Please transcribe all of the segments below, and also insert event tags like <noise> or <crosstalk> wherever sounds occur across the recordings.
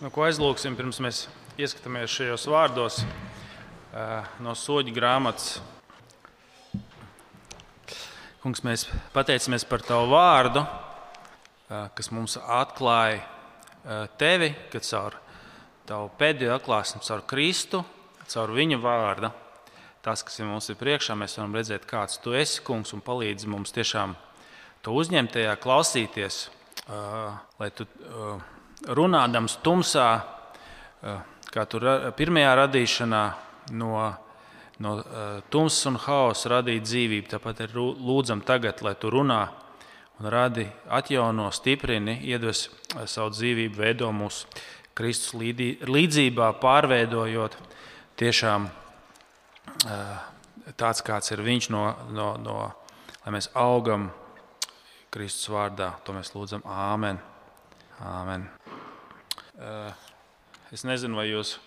Nu, ko aizlūksim, pirms mēs ieskatāmies šajos vārdos no soļu grāmatas. Kungs, mēs pateicamies par Tavu vārdu, kas mums atklāja Tevi, kad caur Tavu pēdējo atklāsmi, caur Kristu, caur Viņa vārdu. Tas, kas mums ir priekšā, mēs varam redzēt, kāds Tu esi, Kungs, un palīdzi mums tiešām to uzņemt, tajā klausīties, lai Tu runādams tumsā, eh, kā tur pirmajā radīšanā, no, no eh, tumsas un hausa radīt dzīvību. Tāpat ir lūdzam tagad, lai tu runā un radi, atjauno, stiprini, iedves eh, savu dzīvību, veido mūsu Kristus līdzībā, pārveidojot tiešām tāds, kāds ir Viņš, no, no, no, lai mēs augam Kristus vārdā. To mēs lūdzam. Āmen! Āmen. Es nezinu, vai jūs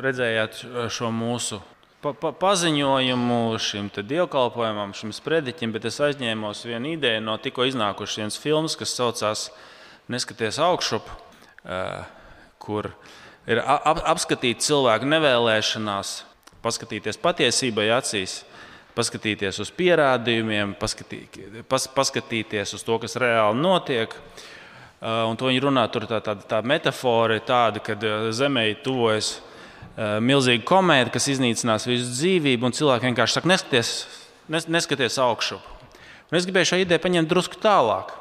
redzējāt šo mūsu pa, pa, paziņojumu šim dievkalpojumam, šim sprediķim, bet es aizņēmos vienu ideju no tikko iznākušas vienas filmas, kas saucās Neskaties augšup, kur ir ap, apskatīt cilvēku nevēlēšanās, paskatīties patiesībai acīs, paskatīties uz pierādījumiem, paskatī, pas, paskatīties uz to, kas reāli notiek. Uh, un to viņi runā, tur tā, tā, tā metāfora ir tāda, ka uh, Zemē tuvojas uh, milzīga komēta, kas iznīcinās visu dzīvību, un cilvēki vienkārši saka, neskaties, nes, neskaties augšu. Un es gribēju šo ideju paņemt drusku tālāk,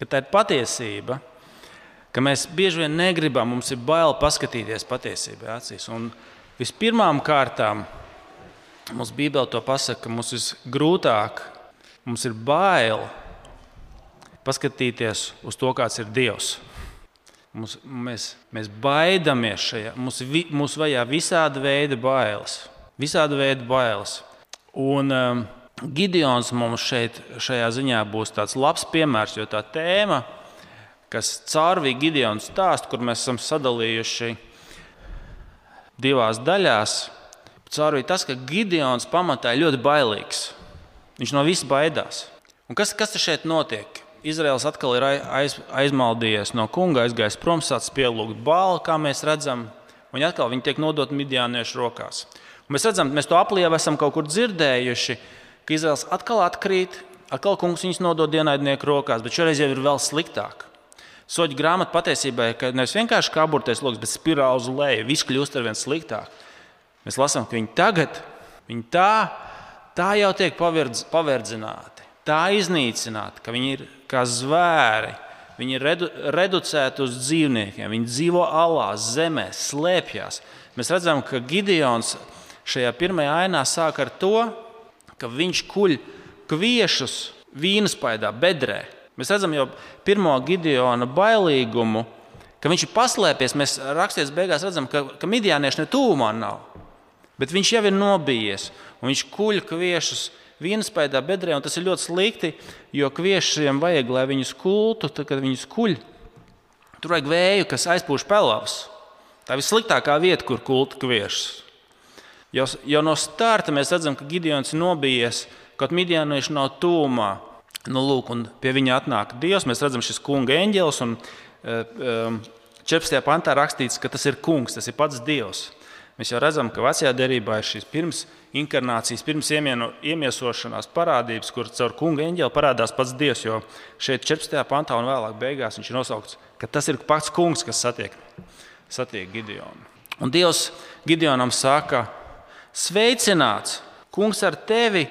ka tā ir patiesība, ka mēs bieži vien negribam, mums ir bail paskatīties patiesībai acīs. Un vispirmām kārtām mums Bībele to pasaka, ka mums ir grūtāk, mums ir bail paskatīties uz to, kāds ir Dievs. Mums, mēs, mēs baidāmies šajā, mums, mums vajā visāda veida bailes. Visāda veida bailes. Un um, Gideons mums šeit, šajā ziņā būs tāds labs piemērs, jo tā tēma, kas caurvīja Gideons stāstu, kur mēs esam sadalījuši divās daļās, caurvīja tas, ka Gideons pamatā ir ļoti bailīgs. Viņš no visa baidās. Un kas, kas šeit notiek? Izraels atkal ir aiz, aizmaldījies no kunga, aizgājis prom, sācis pielūgt bālu, kā mēs redzam. Viņi atkal viņi tiek nodoti midjāniešu rokās. Un mēs redzam, mēs to aplieku esam kaut kur dzirdējuši, ka Izraels atkal atkrīt, atkal kungs viņus nodod ienaidnieku rokās, bet šoreiz jau ir vēl sliktāk. Soļu grāmata patiesībā ir nevis vienkārši kā burtais lokus, bet spirāli uz leju. Viss kļūst ar vien sliktāk. Mēs lasām, ka viņi tagad, viņi tā, tā jau tiek paverdzināti tā iznīcināti, ka viņi ir kā zvēri. Viņi ir redu, reducēti uz dzīvniekiem, viņi dzīvo alā, zemē, slēpjas. Mēs redzam, ka Gideons šajā pirmajā ainā sāk ar to, ka viņš kuļ kviešus vīnaspaidā, bedrē. Mēs redzam jau pirmo Gideona bailīgumu, ka viņš ir paslēpies. Mēs rakstījām, beigās redzam, ka, ka midijānieši ne tūmā nav. Bet viņš jau ir nobijies un viņš kuļ kviešus vienspaidā bedrē, un tas ir ļoti slikti, jo kviešiem vajag, lai viņus kultu, tad, kad viņus kuļ. Tur vajag vēju, kas aizpūš pelavas. Tā ir vissliktākā vieta, kur kultu kviešus. Jau, jau no starta mēs redzam, ka Gideons ir nobijies, kaut midienieši nav tūmā. Nu, lūk, pie viņa atnāk Dievs. Mēs redzam, šis kunga eņģēlis. Un, um, 14. pantā rakstīts, ka tas ir kungs, tas ir pats Dievs. Mēs jau redzam, ka vecajā derībā ir šīs pirms inkarnācijas, pirms iemieno, iemiesošanās parādības, kur caur kunga eņģeli parādās pats Dievs. Jo šeit 14. pantā un vēlāk beigās viņš ir nosaukts, ka tas ir pats kungs, kas satiek, satiek Gideonu. Un Dievs Gideonam saka, sveicināts, kungs ar tevi,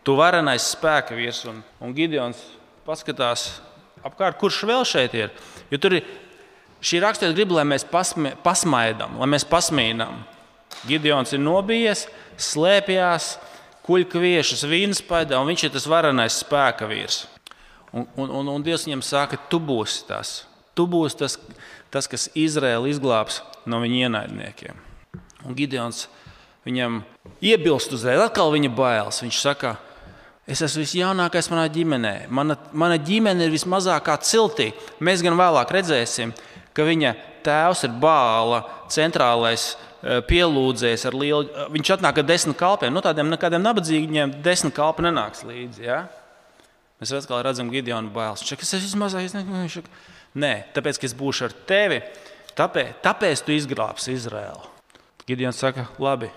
tu varenais spēka vīrs. Un, un Gideons paskatās apkārt, kurš vēl šeit ir. Jo tur ir šī rakstura grib, lai mēs pasmaidām, lai mēs pasmīnām. Gideons ir nobijies, slēpjas, kuļkviešas vīnspaidā, un viņš ir tas varenais spēka vīrs. Un, un, un, un Dievs viņam saka, tu būsi tas. Tu būsi tas, tas kas Izraēlu izglābs no viņa ienaidniekiem. Un Gideons viņam iebilst uzreiz, atkal viņa bailes. Viņš saka, es esmu visjaunākais manā ģimenē. Mana, mana ģimene ir vismazākā ciltī. Mēs gan vēlāk redzēsim, ka viņa tēvs ir bāla centrālais Eh, pielūdzējis ar lielu. Eh, viņš atnāk ar desmit kalpiem. Nu, tādiem nekādiem nabadzīgiem desmit kalpi nenāks līdzi. Ja? Mēs atkal redzam Gideonu bailes. Viņš saka, es esmu mazais. Nē, tāpēc, ka es būšu ar tevi, tāpēc, tāpēc tu izglābsi Izraēlu. Gideons saka, labi,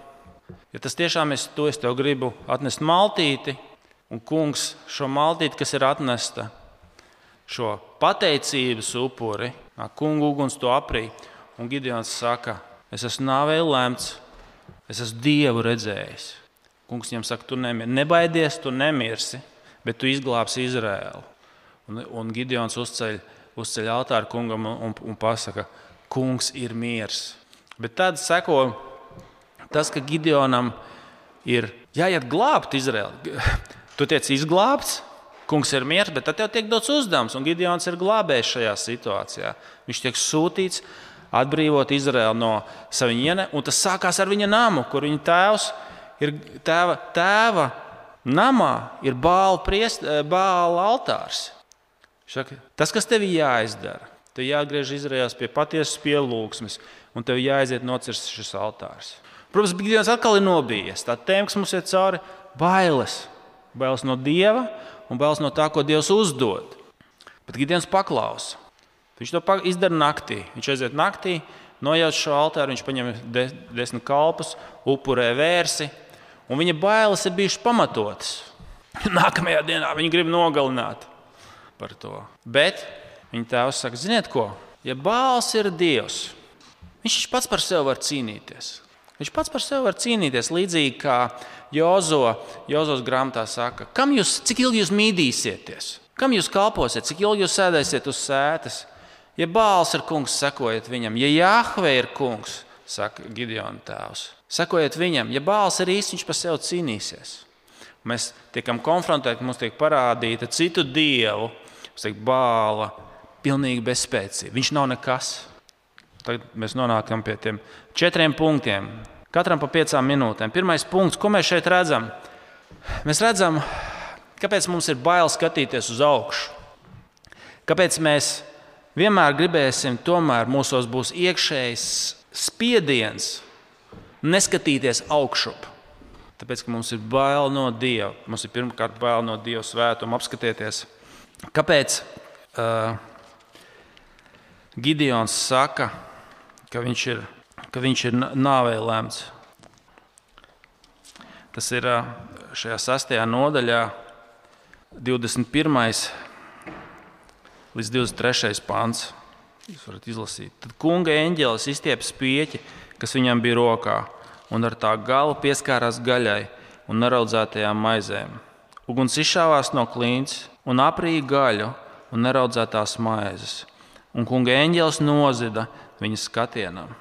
ja tas tiešām ir tu, es tev gribu atnest maltīti, un kungs šo maltīti, kas ir atnesta, šo pateicības upuri, kungu uguns to aprī. Un Gideons saka, es esmu nāvēju lemts, es esmu dievu redzējis. Kungs viņam saka, tu nemir, nebaidies, tu nemirsi, bet tu izglābsi Izraēlu. Un, un Gideons uzceļ, uzceļ altāru kungam un, un, un pasaka, kungs ir miers. Bet tad seko tas, ka Gideonam ir jāiet glābt Izraēlu. <laughs> Tu tiec izglābts, kungs ir miers, bet tad tev tiek dots uzdevums, un Gideons ir glābējis šajā situācijā. Viņš tiek sūtīts atbrīvot Izraēlu no ienaida, un tas sākās ar viņa namu, kur viņa tēvs ir tēva, tēva namā, ir bāla, priest, eh, bāla altārs. Saka, tas, kas tev jāizdara, tev jāatgriež Izraēlas pie patiesas pielūgsmes, un tev jāaiziet nocirst šis altārs. Protams, Gideons atkal ir nobijies. Tā tēma, kas mums ir cauri, bailes. Bailes no Dieva un bailes no tā, ko Dievs uzdod. Bet Gideons paklausa. Viņš to izdara naktī. Viņš aiziet naktī, nojauc šo altāru, viņš paņem de, desmit kalpus, upurē vērsi, un viņa bailes ir bijušas pamatotas. <laughs> Nākamajā dienā viņi grib nogalināt par to. Bet viņa tēvs saka, ziniet ko? Ja bāls ir Dievs, viņš pats par sevi var cīnīties. Viņš pats par sevi var cīnīties līdzīgi kā Jozo, Jozos grāmatā saka, kam jūs, cik ilgi jūs mīdīsieties, kam jūs kalposiet, cik ilgi jūs sēdēsiet uz sēdes. Ja Bāls ir kungs, sekojiet viņam, ja Jāhve ir kungs, saka Gideona tēvs, sekojiet viņam, ja Bāls ir īsts, viņš par sevi cīnīsies. Mēs tiekam konfrontēti, mums tiek parādīta citu dievu, mums tiek bāla, pilnīgi bezspēcīga. Viņš nav nekas. Tagad mēs nonākam pie tiem četriem punktiem. Katram pa piecām minūtēm. Pirmais punkts, ko mēs šeit redzam? Mēs redzam, kāpēc mums ir bail skatīties uz augšu. Kāpēc mēs vienmēr gribēsim, tomēr mūsos būs iekšējs spiediens neskatīties augšup. Tāpēc, mums ir bail no Dieva. Mums ir pirmkārt bail no Dieva svētuma apskatieties. Kāpēc uh, Gideons saka, ka viņš ir, ka viņš ir nāvē lemts. Tas ir šajā sastajā nodaļā, 21. Līdz 23. pāns. Jūs varat izlasīt. Tad kunga eņģēlis izstiepa spieķi, kas viņam bija rokā, un ar tā galu pieskārās gaļai un neraudzētajām maizēm. Uguns izšāvās no klints un aprīja gaļu un neraudzētās maizes. Un kunga eņģēlis nozida viņa skatienam.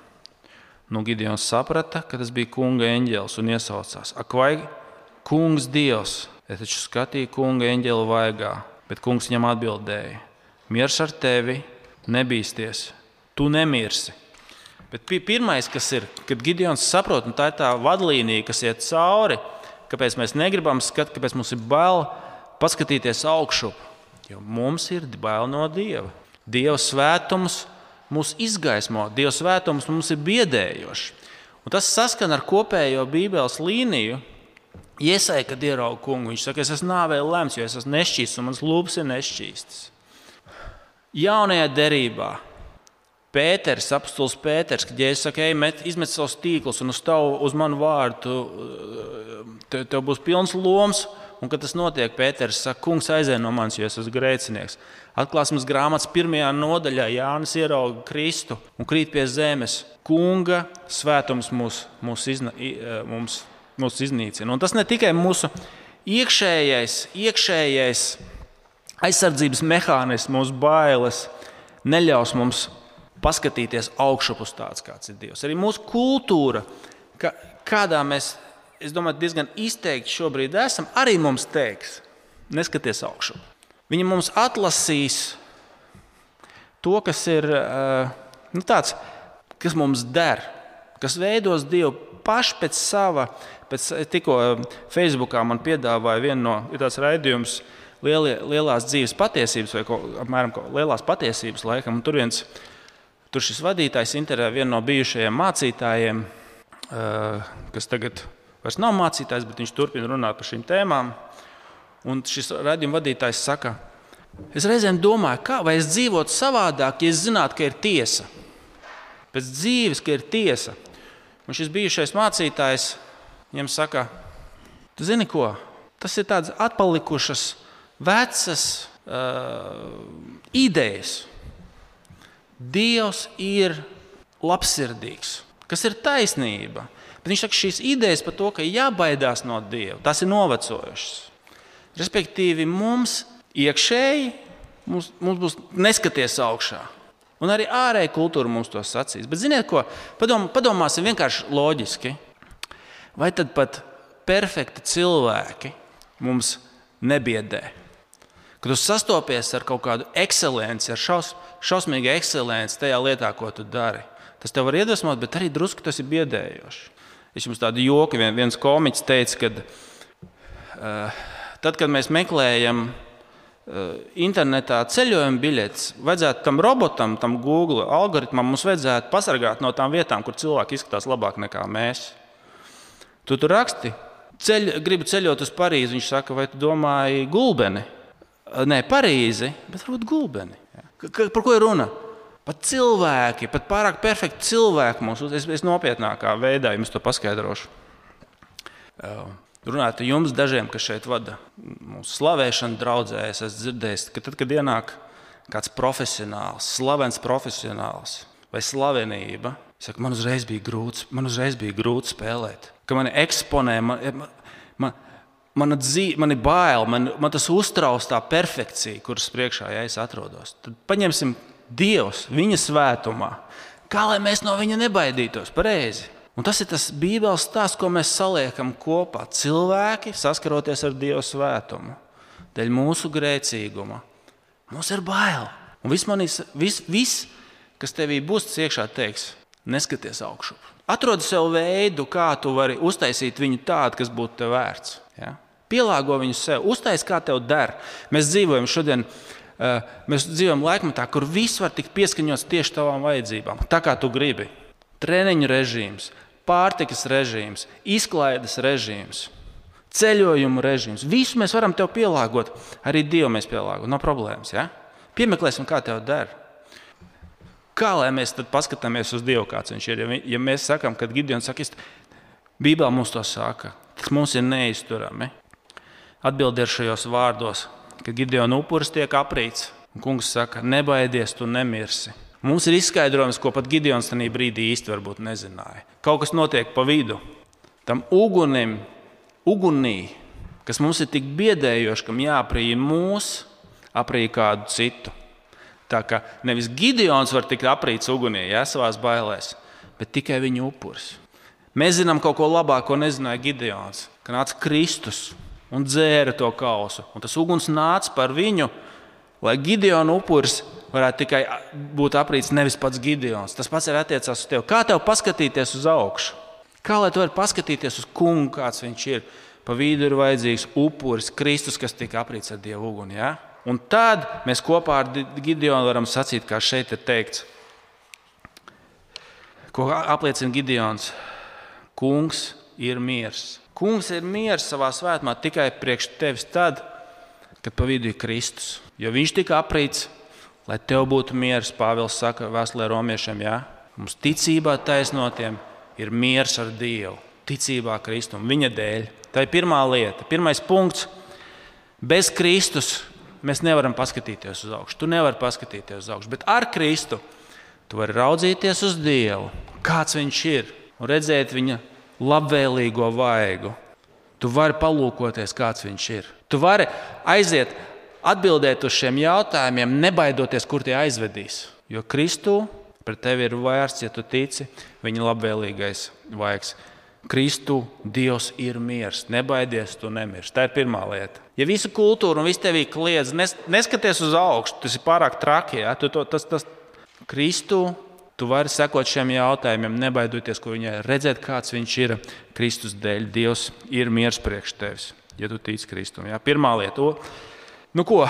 Nu, Gideons saprata, ka tas bija kunga eņģēlis un iesaucās: Ak, vai kungs Dievs, es taču skatīju kunga eņģeli vaigā, bet kungs viņam atbildēja: Miers ar tevi, nebīsties, tu nemirsi. Bet pirmais, kas ir, kad Gideons saprot, un tā ir tā vadlīnija, kas iet cauri, kāpēc mēs negribam skatīt, kāpēc mums ir bail paskatīties augšup, jo mums ir bail no Dieva. Dieva svētums mūs izgaismo, Dieva svētums mums ir biedējošs. Un tas saskan ar kopējo Bībeles līniju. Iesai, kad ierauga kungu, viņš saka, es esmu nāvēju lemts, jo es esmu nešķīsts un mans lūpas ir nešķīstas. Jaunajā derībā Pēters, apstults Pēters, kad Jēzus saka, ej, met, izmet savus tīklus un uz tavu, uz manu vārdu, tev, tev būs pilns loms. Un, kad tas notiek, Pēters saka, kungs aizēj no manis, jo es esmu grēcinieks. Atklāsmes grāmatas pirmajā nodaļā Jānis ierauga Kristu un krīt pie zemes. Kunga svētums mūs, mūs, izna, e, mums, mūs iznīcina. Un tas ne tikai mūsu iekšējais, iekšējais aizsardzības mehānisms, mūsu bailes, neļaus mums paskatīties augšup uz tāds, kāds ir Dievs. Arī mūsu kultūra, ka, kādā mēs, domāju, diezgan izteikti šobrīd esam, arī mums teiks, neskaties augšup. Viņi mums atlasīs to, kas ir eh, nu, tāds, kas mums der, kas veidos Dievu paši pēc sava. Pēc, tikko eh, Facebookā man piedāvāja vienu no tādiem raidījumiem, lielie, lielās dzīves patiesības, vai ko, apmēram lielās patiesības laikam. Tur, viens, tur šis vadītājs intervijā vienu no bijušajiem mācītājiem, eh, kas tagad vairs nav mācītājs, bet viņš turpina runāt par šīm tēmām. Un šis raidījuma vadītājs saka, es reizēm domāju, kā vai es dzīvotu savādāk, ja es zinātu, ka ir tiesa. pēc dzīves, ka ir tiesa. Un šis bijušais mācītājs viņam saka, tu zini ko? Tas ir tāds atpalikušas, vecas uh, idejas. Dievs ir labsirdīgs, kas ir taisnība. Bet viņš saka, šīs idejas par to, ka jābaidās no Dieva, tās ir novecojušas. Respektīvi, mums iekšēji mums, mums būs neskaties augšā. Un arī ārēji kultūra mums to sacīs. Bet, ziniet, ko? Padom, padomāsim vienkārši loģiski. Vai tad pat perfekti cilvēki mums nebiedē? Kad tu sastopies ar kaut kādu ekscelenci, ar šaus, šausmīgu ekscelenci tajā lietā, ko tu dari, tas tev var iedvesmot, bet arī drusku tas ir biedējoši. Es jums tādu joku, vien, viens komiķis teica, ka uh, tad, kad mēs meklējam Eh, internetā ceļojuma biļetes, vajadzētu tam robotam, tam Google algoritmam, mums vajadzētu pasargāt no tām vietām, kur cilvēki izskatās labāk nekā mēs. Tu tur raksti, ceļ, gribu ceļot uz Parīzi. Viņš saka, vai tu domāji gulbeni? Nē, Parīzi, bet varbūt gulbeni. Par ko ir runa? Pat cilvēki, pat pārāk perfekti cilvēki mums, es, es nopietnākā veidā jums to paskaidrošu. Runājot ar jums, dažiem, kas šeit vada mūsu slavēšanu, draudzē, es esmu dzirdējis, ka tad, kad ienāk kāds profesionāls, slavens profesionāls vai slavenība, saka, man uzreiz bija grūti, man uzreiz bija grūti spēlēt. Ka mani eksponē, man, man, man, mana dzīve, man ir bail, man, man tas uztrauc tā perfekcija, kuras priekšā ja es atrodos. Tad paņemsim Dievs viņa svētumā. Kā lai mēs no viņa nebaidītos? Pareizi. Un tas ir tas Bībeles stāsts, ko mēs saliekam kopā. Cilvēki saskaroties ar Dieva svētumu, dēļ mūsu grēcīguma. Mums ir bail. Un viss, manis, viss, viss kas tevī būs iekšā, teiks, neskaties augšu. Atrodi sev veidu, kā tu vari uztaisīt viņu tādu, kas būtu tev vērts. Ja? Pielāgo viņu sev, uztais, kā tev der. Mēs dzīvojam šodien, eh, mēs dzīvojam laikmatā, kur viss var tikt pieskaņots tieši tavām vajadzībām, tā kā tu gribi treniņu režīms, pārtikas režīms, izklaides režīms, ceļojumu režīms. Visu mēs varam tev pielāgot. Arī Dievu mēs pielāgojam. Nav problēmas. Ja? Piemeklēsim, kā tev der. Kā lai mēs tad paskatāmies uz Dievu, kāds viņš ir? Ja, mēs sakām, ka Gideons saka, Bībelē mums to saka, tas mums ir neizturami. Atbildi ir šajos vārdos, ka Gideona upuris tiek aprīts. Un kungs saka, nebaidies, tu nemirsi. Mums ir izskaidrojums, ko pat Gideons tajā brīdī īsti nezināja. Kaut kas notiek pa vidu. Tam ugunim, ugunī, kas mums ir tik biedējoši, kam jāprīja mūs, aprīja kādu citu. Tā kā nevis Gideons var tikt aprīts ugunī, ja savā bailēs, bet tikai viņa upuris. Mēs zinām kaut ko labāko, ko nezināja Gideons. Kad nāca Kristus un dzēra to kausu, un tas uguns nāca par viņu, lai Gideona upuris varētu tikai būt aprīts nevis pats Gideons. Tas pats ir attiecās uz tevi. Kā tev paskatīties uz augšu? Kā lai tu vari paskatīties uz kungu, kāds viņš ir? Pa vidu ir vajadzīgs upuris, Kristus, kas tika aprīts ar Dievu uguni. Ja? Un tad mēs kopā ar Gideonu varam sacīt, kā šeit ir teikts, ko apliecina Gideons. Kungs ir miers. Kungs ir miers savā svētumā tikai priekš tevis tad, kad pa vidu ir Kristus. Jo viņš tika aprīts lai tev būtu miers. Pāvils saka, Vēstulē romiešiem, jā, mums ticībā taisnotiem ir miers ar Dievu, ticībā Kristum, viņa dēļ. Tā ir pirmā lieta, pirmais punkts. Bez Kristus mēs nevaram paskatīties uz augšu. Tu nevari paskatīties uz augšu, bet ar Kristu tu vari raudzīties uz Dievu, kāds Viņš ir, un redzēt Viņa labvēlīgo vaigu. Tu vari palūkoties, kāds Viņš ir. Tu vari aiziet atbildēt uz šiem jautājumiem, nebaidoties, kur tie aizvedīs. Jo Kristū pret tevi ir vērsts, ja tu tici, viņa labvēlīgais vaigs. Kristu Dievs ir miers. Nebaidies, tu nemirsti. Tā ir pirmā lieta. Ja visa kultūra un viss tevī kliedz, nes, neskaties uz augšu, tas ir pārāk traki. Ja? Tu, to, tas, tas, Kristu, tu vari sekot šiem jautājumiem, nebaidoties, ko viņai redzēt, kāds viņš ir. Kristus dēļ Dievs ir miers priekš tevis, ja tu tici Kristum. Ja? Pirmā lieta. Nu, ko?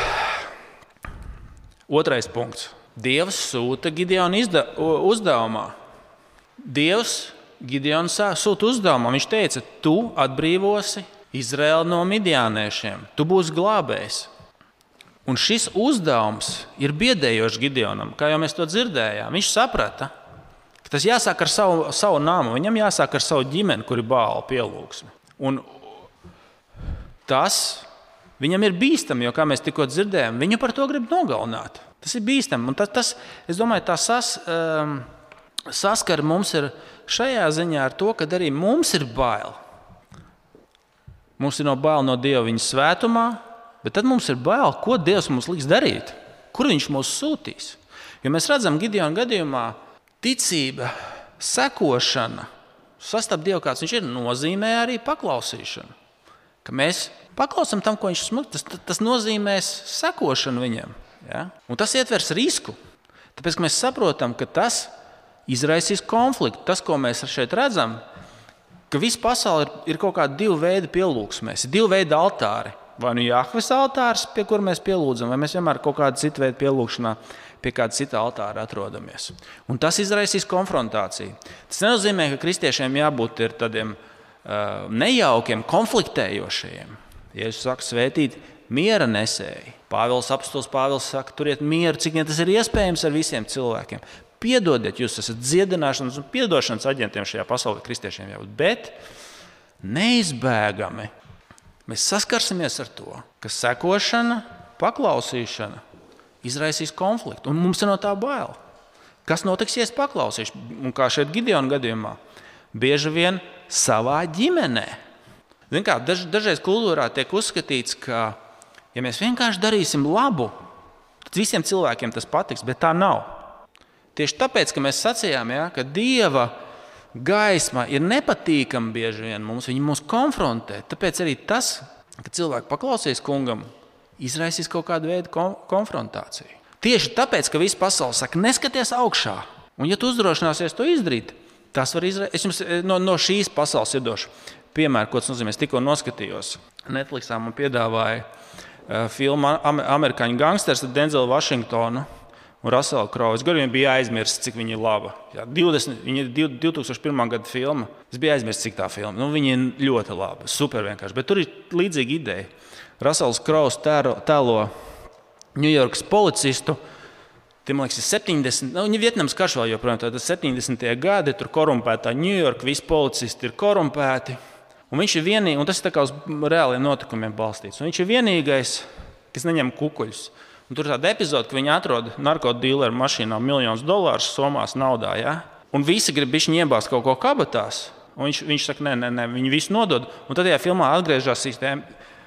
Otrais punkts. Dievs sūta Gideona uzdevumā. Dievs Gideona sūta uzdevumā. Viņš teica, tu atbrīvosi Izraēlu no midiāniešiem, tu būsi glābējs. Un šis uzdevums ir biedējošs Gideonam, kā jau mēs to dzirdējām. Viņš saprata, ka Tas jāsāk ar savu, savu nāmu, viņam jāsāk ar savu ģimeni, kur ir bāla pielūgsme. Un tas viņam ir bīstami, jo, kā mēs tikko dzirdējām, viņu par to grib nogalināt. Tas ir bīstami. Un tas, tas, es domāju, tā sas, um, saskara mums ir šajā ziņā ar to, ka arī mums ir bail. Mums ir no bail no Dieva viņa svētumā, bet tad mums ir bail, ko Dievs mums liks darīt, kur Viņš mūs sūtīs. Jo mēs redzam, Gideona gadījumā ticība, sekošana, sastapt Dievu, kāds viņš ir, nozīmē arī paklausīšanu. Ka mēs paklausām tam, ko viņš smūg, tas, tas nozīmē sekošanu viņam. Ja? Un tas ietvers risku. Tāpēc mēs saprotam, ka tas izraisīs konfliktu. Tas, ko mēs šeit redzam, ka visa pasaule ir, ir kaut kāda divu veidu pielūgsmēs, divu veidu altāri. Vai nu Jāhvis altārs, pie kura mēs pielūdzam, vai mēs vienmēr kaut kādā citā veidā pielūgšanā pie kāda cita altāra atrodamies. Un tas izraisīs konfrontāciju. Tas nenozīmē, ka kristiešiem jābūt tādiem uh, nejaukiem, konfliktējošiem. Jēzus saka, svētīt miera nesēji. Pāvils apstāsts Pāvils saka, turiet mieru, cik vien tas ir iespējams ar visiem cilvēkiem. Piedodiet, jūs esat dziedināšanas un atdošanas aģentiem šajā pasaulē, kristiešiem jābūt. Bet neizbēgami mēs saskarsimies ar to, ka sekošana, paklausīšana izraisīs konfliktu, un mums ir no tā bail. Kas notiks, ja es paklausīšu? Un kā šeit Gideona gadījumā, bieži vien savā ģimenē. Kā, daž, dažreiz kultūrā tiek uzskatīts, ka, ja mēs vienkārši darīsim labu, tad visiem cilvēkiem tas patiks, bet tā nav. Tieši tāpēc, ka mēs sacījām, ja, ka Dieva gaisma ir nepatīkama bieži vien mums, viņa mūs konfrontē. Tāpēc arī tas, ka cilvēki paklausīs kungam, izraisīs kaut kādu veidu konfrontāciju. Tieši tāpēc, ka visa pasaule saka, neskaties augšā, un ja tu uzdrošināsies to izdarīt, tas var izraisīt. Es jums eh, no, no šīs pasaules iedošu piemēru, ko tas nozīmē. Es tikko noskatījos Netflixā, man piedāvāja uh, filmu Amerikāņu gangsters ar Denzelu Vašingtonu un Raselu Krovu. Es gadu biju aizmirsis, cik viņa ir laba. Jā, 20, viņa ir 2001. gada filma. Es biju aizmirsis, cik tā filma. Nu, viņa ir ļoti laba, super vienkārši. Bet tur ir līdzīga ideja. Rasels Krovs tēlo Ņujorkas policistu. Tie, man liekas, ir 70. Nu, viņa Vietnamas karš vēl joprojām ir 70. gadi. Tur korumpētā Ņujorka, visi policisti ir korumpēti. Un viņš ir vienīgais, un tas ir uz reāliem notikumiem balstīts. Un viņš ir vienīgais, kas neņem kukuļus. Un tur ir tāda epizode, ka viņi atrod narkotiku mašīnā miljonus dolāru somās naudā. Ja? Un visi grib iebāzt kaut ko kabatās. Viņš, viņš saka, nē, nē, nē, viņi visu nodod. Un tad tajā filmā atgriežas sistēma.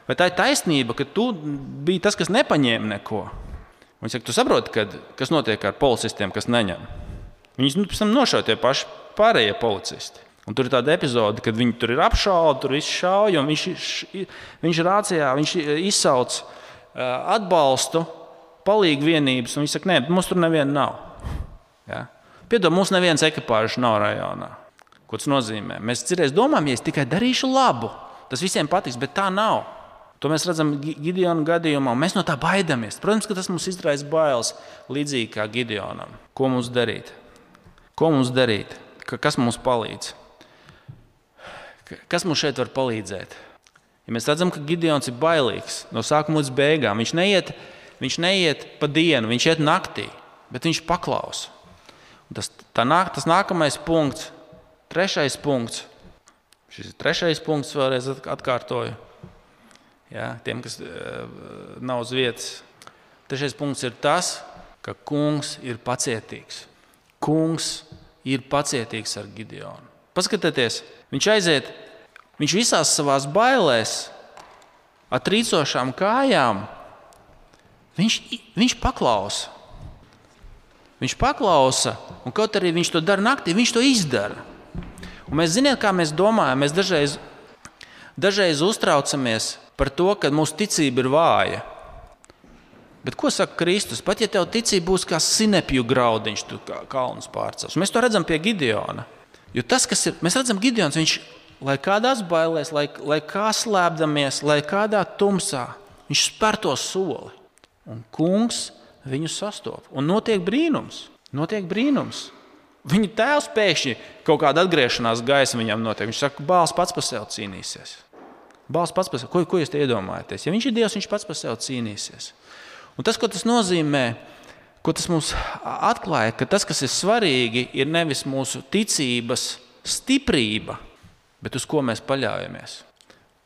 Vai tā ir taisnība, ka tu biji tas, kas nepaņēma neko? Viņš saka, tu saproti, kad, kas notiek ar policistiem, kas neņem. Viņus nu, pēc tam nošauja tie paši pārējie policisti. Un tur ir tāda epizode, kad viņi tur ir apšauti, tur viss šauja, un viņš, viņš rācijā viņš izsauc atbalstu palīgu vienības, un viņi saka, nē, mums tur neviena nav. Ja? Piedod, mums nevienas ekipāžas nav rajonā. Ko tas nozīmē? Mēs cerēsim, domājam, ja es tikai darīšu labu, tas visiem patiks, bet tā nav. To mēs redzam Gideona gadījumā, un mēs no tā baidāmies. Protams, ka tas mums izraisa bailes, līdzīgi kā Gideonam. Ko mums darīt? Ko mums darīt? Kas mums palīdz? Kas mums šeit var palīdzēt? Ja mēs redzam, ka Gideons ir bailīgs no sākuma līdz beigām, viņš neiet Viņš neiet pa dienu, viņš iet naktī, bet viņš paklausa. Tas, nāk, tas nākamais punkts, trešais punkts. Šis ir trešais punkts, vēlreiz atkārtoju. Ja, tiem, kas uh, nav uz vietas, trešais punkts ir tas, ka kungs ir pacietīgs. Kungs ir pacietīgs ar Gideonu. Paskatieties, viņš aiziet, viņš visās savās bailēs, ar trīcošām kājām Viņš, viņš paklausa. Viņš paklausa, un kaut arī viņš to dara naktī, viņš to izdara. Un mēs zinām, kā mēs domājam. Mēs dažreiz, dažreiz uztraucamies par to, ka mūsu ticība ir vāja. Bet ko saka Kristus? Pat ja tev ticība būs kā sinepju graudiņš, tu kā kalns pārcels. Mēs to redzam pie Gideona. Jo tas, kas ir, mēs redzam, Gideons, viņš, lai kādās bailēs, lai, lai kā slēpdamies, lai kādā tumsā, viņš spēr to soli. Un kungs viņu sastopas. Un notiek brīnums. Notiek brīnums. Viņa tēvs pēkšņi kaut kāda atgriešanās gaisa viņam notiek. Viņš saka, bāls pats par sevi cīnīsies. Bāls pats par sevi. Ko, ko jūs iedomājaties? Ja viņš ir Dievs, viņš pats par sevi cīnīsies. Un tas, ko tas nozīmē, Ko tas mums atklāja? Ka tas, kas ir svarīgi, ir nevis mūsu ticības stiprība, bet uz ko mēs paļaujamies.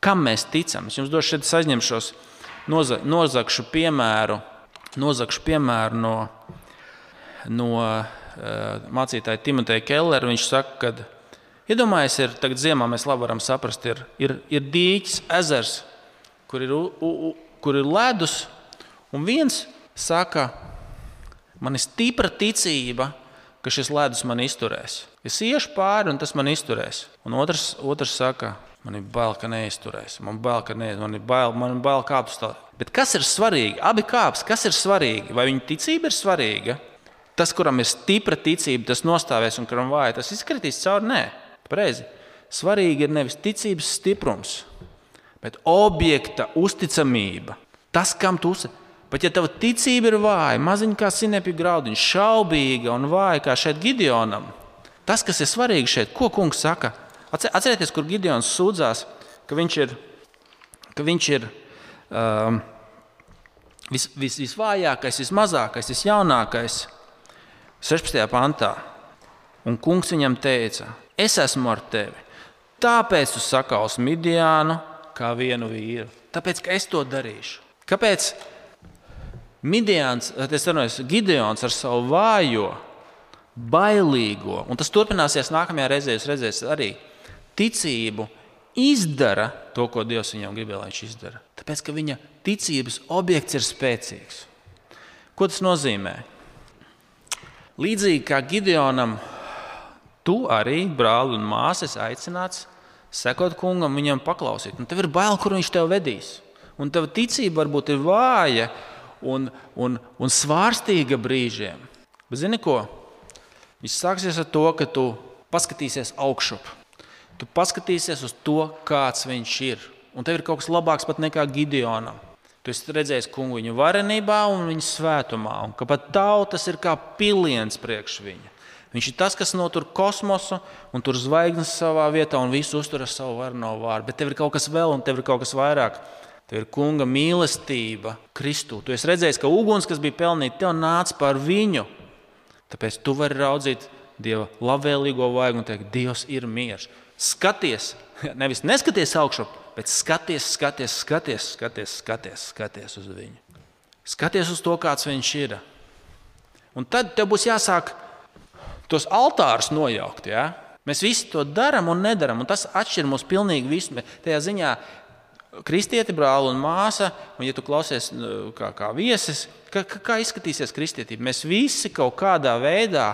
Kam mēs ticam? Es jums došu šeit aizņemšos noza, nozagšu piemēru, nozagšu piemēru no, no uh, mācītāja Timoteja Kellera. Viņš saka, ka iedomājieties, ir tagad ziemā mēs labi varam saprast, ir, ir, ir dīķis, ezers, kur ir, u, u, kur ir ledus, un viens saka, Man ir stipra ticība, ka šis ledus man izturēs. Es iešu pāri, un tas man izturēs. Un otrs, otrs saka, man ir bail, ka neizturēs. Man, bail, ka ne, man ir bail, man ir bail kāpt uz tā. Bet kas ir svarīgi? Abi kāps, kas ir svarīgi? Vai viņa ticība ir svarīga? Tas, kuram ir stipra ticība, tas nostāvēs, un kuram vāja, tas izkritīs cauri. Nē, pareizi. Svarīgi ir nevis ticības stiprums, bet objekta uzticamība. Tas, kam tu uzticies. Pat ja tava ticība ir vāja, maziņa kā sinepju graudiņš, šaubīga un vāja kā šeit Gideonam, tas, kas ir svarīgi šeit, ko kungs saka, atcerieties, kur Gideons sūdzās, ka viņš ir, ka viņš ir um, vis, vis, visvājākais, vismazākais, visjaunākais 16. pantā. Un kungs viņam teica, es esmu ar tevi. Tāpēc tu sakausi Midiānu kā vienu vīru. Tāpēc, ka es to darīšu. Kāpēc? Midians, ir Gideons ar savu vājo, bailīgo, un tas turpināsies nākamajā reizē. Jūs redzēsiet, arī ticību izdara to, ko Dievs viņam gribēja, lai viņš izdara. Tāpēc, ka viņa ticības objekts ir spēcīgs. Ko tas nozīmē? Līdzīgi kā Gideonam, tu arī, brāli un māsas, aicināts sekot kungam, viņam paklausīt. Un tev ir bail, kur viņš tev vedīs. Un tava ticība varbūt ir vāja, un, un, un svārstīga brīžiem. Bet zini ko? Viss sāksies ar to, ka tu paskatīsies augšup. Tu paskatīsies uz to, kāds viņš ir. Un tev ir kaut kas labāks pat nekā Gideonam. Tu esi redzējis kungu viņa varenībā un viņa svētumā, un ka pat tautas ir kā piliens priekš viņa. Viņš ir tas, kas notur kosmosu un tur zvaigznes savā vietā un visu uztur ar savu varno vārdu. Bet tev ir kaut kas vēl, un tev ir kaut kas vairāk. Tev ir kunga mīlestība Kristū. Tu esi redzējis, ka uguns, kas bija pelnīta, tev nāca par viņu. Tāpēc tu vari raudzīt Dieva labvēlīgo vaigu un teikt, Dievs ir miers. Skaties, <laughs> nevis neskaties augšu, bet skaties, skaties, skaties, skaties, skaties, skaties uz viņu. Skaties uz to, kāds viņš ir. Un tad tev būs jāsāk tos altārus nojaukt. Ja? Mēs visi to darām un nedarām, un tas atšķir mūs pilnīgi visu. Tajā ziņā kristieti, brāli un māsa, un, ja tu klausies nu, kā, kā viesis, kā, kā izskatīsies kristietība? Mēs visi kaut kādā veidā,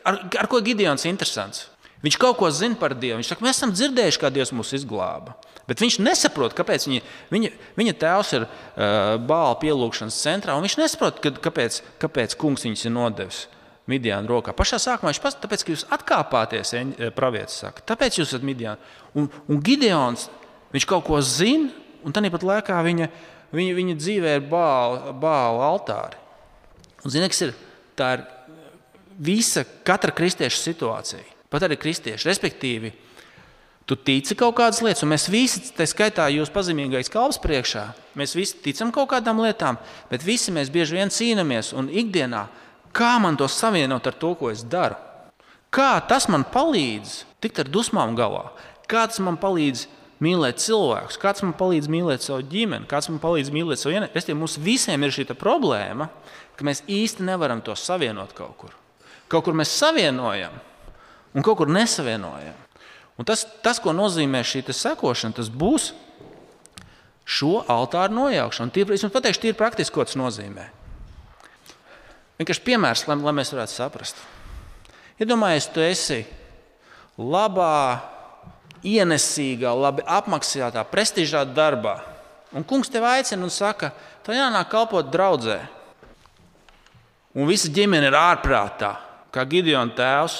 ar, ar ko Gideons ir interesants. Viņš kaut ko zina par Dievu. Viņš saka, mēs esam dzirdējuši, kā Dievs mūs izglāba. Bet viņš nesaprot, kāpēc viņa, viņa, viņa tēvs ir uh, bāla pielūgšanas centrā. Viņš nesaprot, kad, kāpēc, kāpēc kungs viņus ir nodevis Midiāna rokā. Pašā sākumā viņš pasaka, tāpēc, ka jūs atkāpāties, pravietis saka. Tāpēc jūs esat Midiāna. Un, un Gideons Viņš kaut ko zina, un tāpat laikā viņa, viņa, viņa dzīvē ir bāla, bāla altāri. Un, zini, ir? Tā ir visa katra kristieša situācija. Pat arī kristieši. Respektīvi, tu tici kaut kādas lietas, un mēs visi, tā skaitā jūs pazemīgais kalps priekšā, mēs visi ticam kaut kādām lietām, bet visi mēs bieži vien cīnāmies un ikdienā, kā man to savienot ar to, ko es daru. Kā tas man palīdz tikt ar dusmām galā? Kā tas man palīdz mīlēt cilvēkus, kāds man palīdz mīlēt savu ģimeni, kāds man palīdz mīlēt savu ienaidnieku. Respektīvi, mums visiem ir šī problēma, ka mēs īsti nevaram to savienot kaut kur. Kaut kur mēs savienojam, un kaut kur nesavienojam. Un tas, tas, ko nozīmē šī sekošana, tas būs šo altāru nojaukšana. Tie, es jums pateikšu, tie ir praktiski, ko tas nozīmē. Vienkārši piemērs, lai, lai mēs varētu saprast. Iedomājieties, ja tu esi labā ienesīgā, labi apmaksātā, prestižā darbā. Un kungs tevi aicina un saka, tev jānāk kalpot draudzē. Un visa ģimene ir ārprātā, kā Gideona tēvs.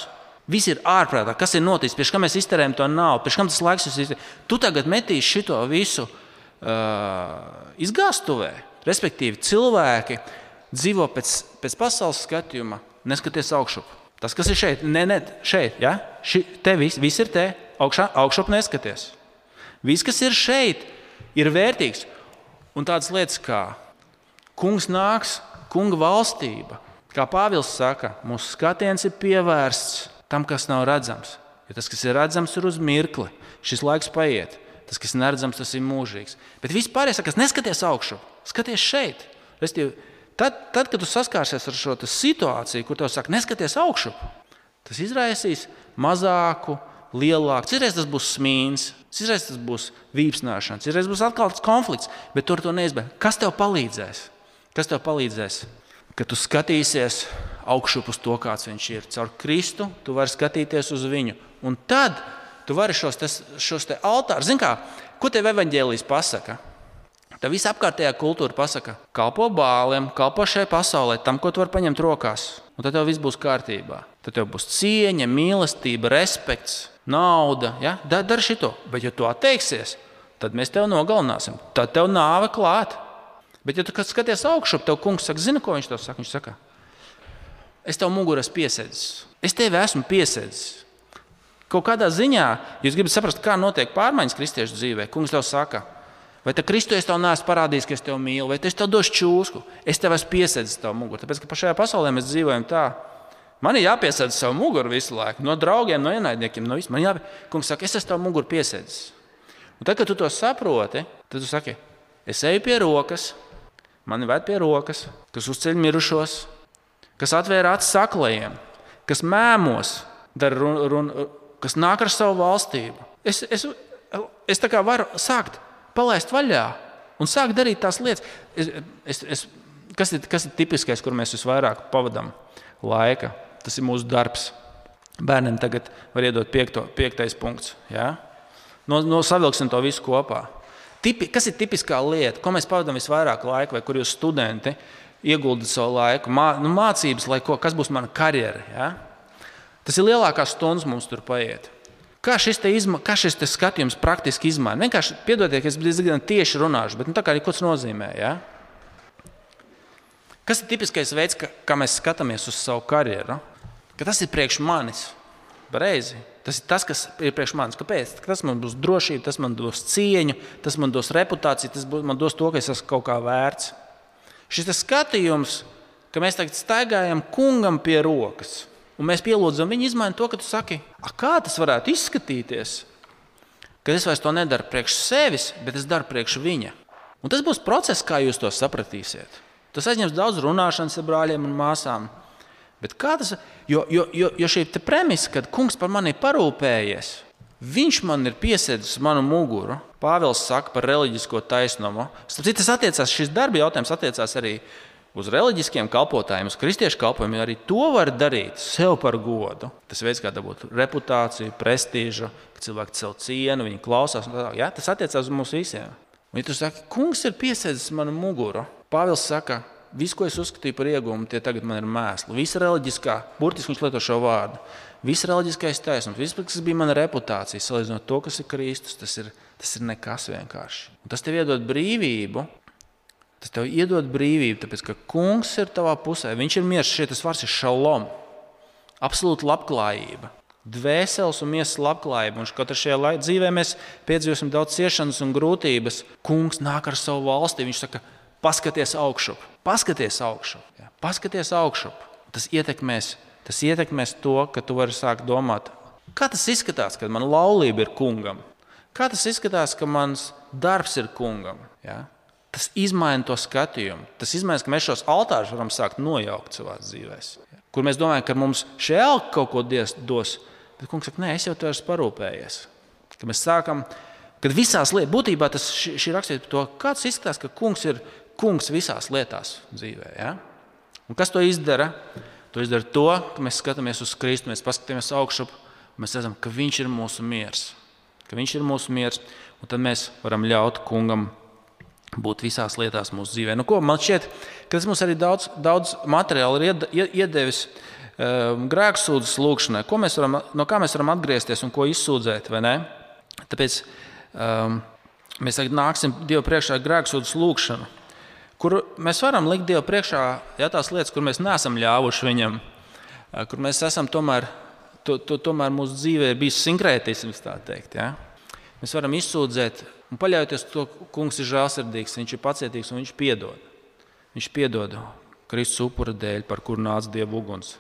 Visi ir ārprātā. Kas ir noticis? Pēc tam mēs iztērējam to naudu, pēc tam tas laiks ir. Tu tagad metīsi šo visu uh, izgāstuvē. Respektīvi, cilvēki dzīvo pēc, pēc pasaules skatījuma, neskaties augšup. Tas, kas ir šeit, ne, ne šeit, ja? Ši, te viss, viss ir te, augšā, augšup neskaties. Viss, kas ir šeit, ir vērtīgs. Un tādas lietas kā kungs nāks, kunga valstība, Kā Pāvils saka, mūsu skatiens ir pievērsts tam, kas nav redzams. Jo tas, kas ir redzams, ir uz mirkli. Šis laiks paiet. Tas, kas ir neredzams, tas ir mūžīgs. Bet vispār, kas neskaties augšu, skaties šeit. Restīvi, tad, tad, kad tu saskārsies ar šo situāciju, kur tev saka, neskaties augšu, tas izraisīs mazāku, lielāku. Citreiz tas būs smīns, citreiz tas būs vīpsnāšana, citreiz būs atkal tāds konflikts, bet tur to neizbēg. Kas tev palīdzēs? Kas tev palīdzēs? Kad tu skatīsies augšu uz to, kāds viņš ir. Caur Kristu tu vari skatīties uz viņu. Un tad tu vari šos, tas, šos altārus, zini, kā, ko tev evaņģēlijas pasaka? Tā visa apkārtējā kultūra pasaka, kalpo bāliem, kalpo šai pasaulē, tam, ko tu vari paņemt rokās. Un tad tev viss būs kārtībā. Tad tev būs cieņa, mīlestība, respekts, nauda. Ja? Dari dar šito, bet ja tu atteiksies, tad mēs tevi nogalināsim. Tad tev nāve klāt. Bet, ja tu skaties augšu, tev kungs saka, zini, ko viņš tev saka? Viņš saka, es tev mugurā esmu piesēdzis. Es tevi esmu piesēdzis. Kaut kādā ziņā jūs gribat saprast, kā notiek pārmaiņas kristiešu dzīvē. Kungs tev saka, vai te Kristu es tev neesmu parādījis, ka es tevi mīlu, vai es tev došu čūsku, es tev esmu piesēdzis savu muguru. Tāpēc, ka šajā pasaulē mēs dzīvojam tā, man ir jāpiesēdz savu muguru visu laiku, no draugiem, no ienaidniekiem. No vis... Man jāpie... Kungs saka, es esmu tavu muguru piesēdzis. Un tad, kad tu to saproti, tad tu saki, es eju pie rokas, man ir vērt pie rokas, kas uzceļ mirušos, kas atvēra acis saklajiem, kas mēmos, run, run, kas nāk ar savu valstību. Es, es, es tā kā varu sākt palaist vaļā un sākt darīt tās lietas. Es, es, es, kas, ir, kas ir tipiskais, kur mēs visvairāk pavadām laika? Tas ir mūsu darbs. Bērniem tagad var iedot piekto, piektais punkts. Ja? No, no savilksim to visu kopā. Tipi, kas ir tipiskā lieta, ko mēs pavadām visvairāk laika, vai kur jūs studenti ieguldat savu laiku? Mā, nu, mācības, lai ko, kas būs mana karjera. Ja? Tas ir lielākās stundas mums tur paiet. Kā šis, izma, kā šis skatījums praktiski izmaina? Vienkārši piedodiet, ka es diezgan tieši runāšu, bet nu, tā kā arī ko tas nozīmē. Ja? Kas ir tipiskais veids, kā, kā mēs skatāmies uz savu karjeru? Ka tas ir priekš manis. Reizi. Tas ir tas, kas ir priekš manis. Kāpēc? Tas man dos drošību, tas man dos cieņu, tas man dos reputāciju, tas man dos to, ka es esmu kaut kā vērts. Šis skatījums, ka mēs tagad staigājam kungam pie rokas un mēs pielūdzam viņu, izmaina to, ka tu saki, kā tas varētu izskatīties, kad es vairs to nedaru priekš sevis, bet es daru priekš viņa. Un tas būs process, kā jūs to sapratīsiet. Tas aizņems daudz runāšanas ar brāļiem un māsām. Bet kā tas jo, jo, jo, jo šī premisa, kad kungs par mani parūpējies, viņš man ir piesēdis manu muguru. Pāvils saka par reliģisko taisnumu. Citu, tas attiecās, šis darba jautājums attiecās arī uz reliģiskiem kalpotājiem, uz kristiešu kalpojumiem, arī to var darīt sev par godu. Tas veids, kā dabūt reputāciju, prestižu, ka cilvēki sev cienu, viņi klausās. Ja, tas attiecās uz mums visiem. Un, ja tu saki, kungs ir piesēdzis manu muguru, Pāvils saka, viss, ko es uzskatīju par iegūmu, tie tagad man ir mēsli. Visa reliģiskā, burtiski viņš lieto šo vārdu. Viss reliģiskais taisnums, viss, kas bija mana reputācija, salīdzinot to, kas ir Kristus, tas ir, tas ir nekas vienkārši. Un tas tev iedod brīvību Tas tev iedod brīvību, tāpēc ka kungs ir tavā pusē. Viņš ir miers, šeit tas vārds ir šalom. Absolūta labklājība. Dvēseles un miesas labklājība. Un katrā šajā dzīvē mēs piedzīvosim daudz ciešanas un grūtības. Kungs nāk ar savu valsti. Viņš saka, paskaties augšup, paskaties augšup. Ja? Paskaties augšup. Tas ietekmēs, tas ietekmēs to, ka tu vari sākt domāt, kā tas izskatās, kad man laulība ir kungam. Kā tas izskatās, ka mans darbs ir kungam. Ja? Tas maina to skatījumu. Tas maina, ka mēs šos altārus varam sākt nojaukt savā dzīvē. Kur mēs domājam, ka mums šie elki kaut ko dos, bet kungs saka, nē, es jau tur esmu parūpējies. Kad mēs sākam, kad visās lietās, būtībā tas ir rakstīts par to, kāds izskatās, ka kungs ir kungs visās lietās dzīvē. Ja? Un kas to izdara? To izdara to, ka mēs skatāmies uz Kristu, mēs paskatāmies augšup, mēs redzam, ka Viņš ir mūsu miers. Ka viņš ir mūsu miers, un tad mēs varam ļaut kungam būt visās lietās mūsu dzīvē. Nu, ko, man šķiet, ka tas mums arī daudz, daudz materiālu ir iedevis um, grēksūdzes lūgšanai. Ko mēs varam, no kā mēs varam atgriezties un ko izsūdzēt? Tāpēc um, mēs tagad nāksim Dievu priekšā grēksūdzes lūgšanu, kur mēs varam likt Dievu priekšā ja, tās lietas, kur mēs neesam ļāvuši viņam, uh, kur mēs esam tomēr, to, to, tomēr mūsu dzīvē ir bijis sinkrētisms. Ja? Mēs varam izsūdzēt Un paļaujoties uz to, ka kungs ir žēlsirdīgs, viņš ir pacietīgs un viņš piedod. Viņš piedod. Kristus upura dēļ, par kuru nāca dieva uguns.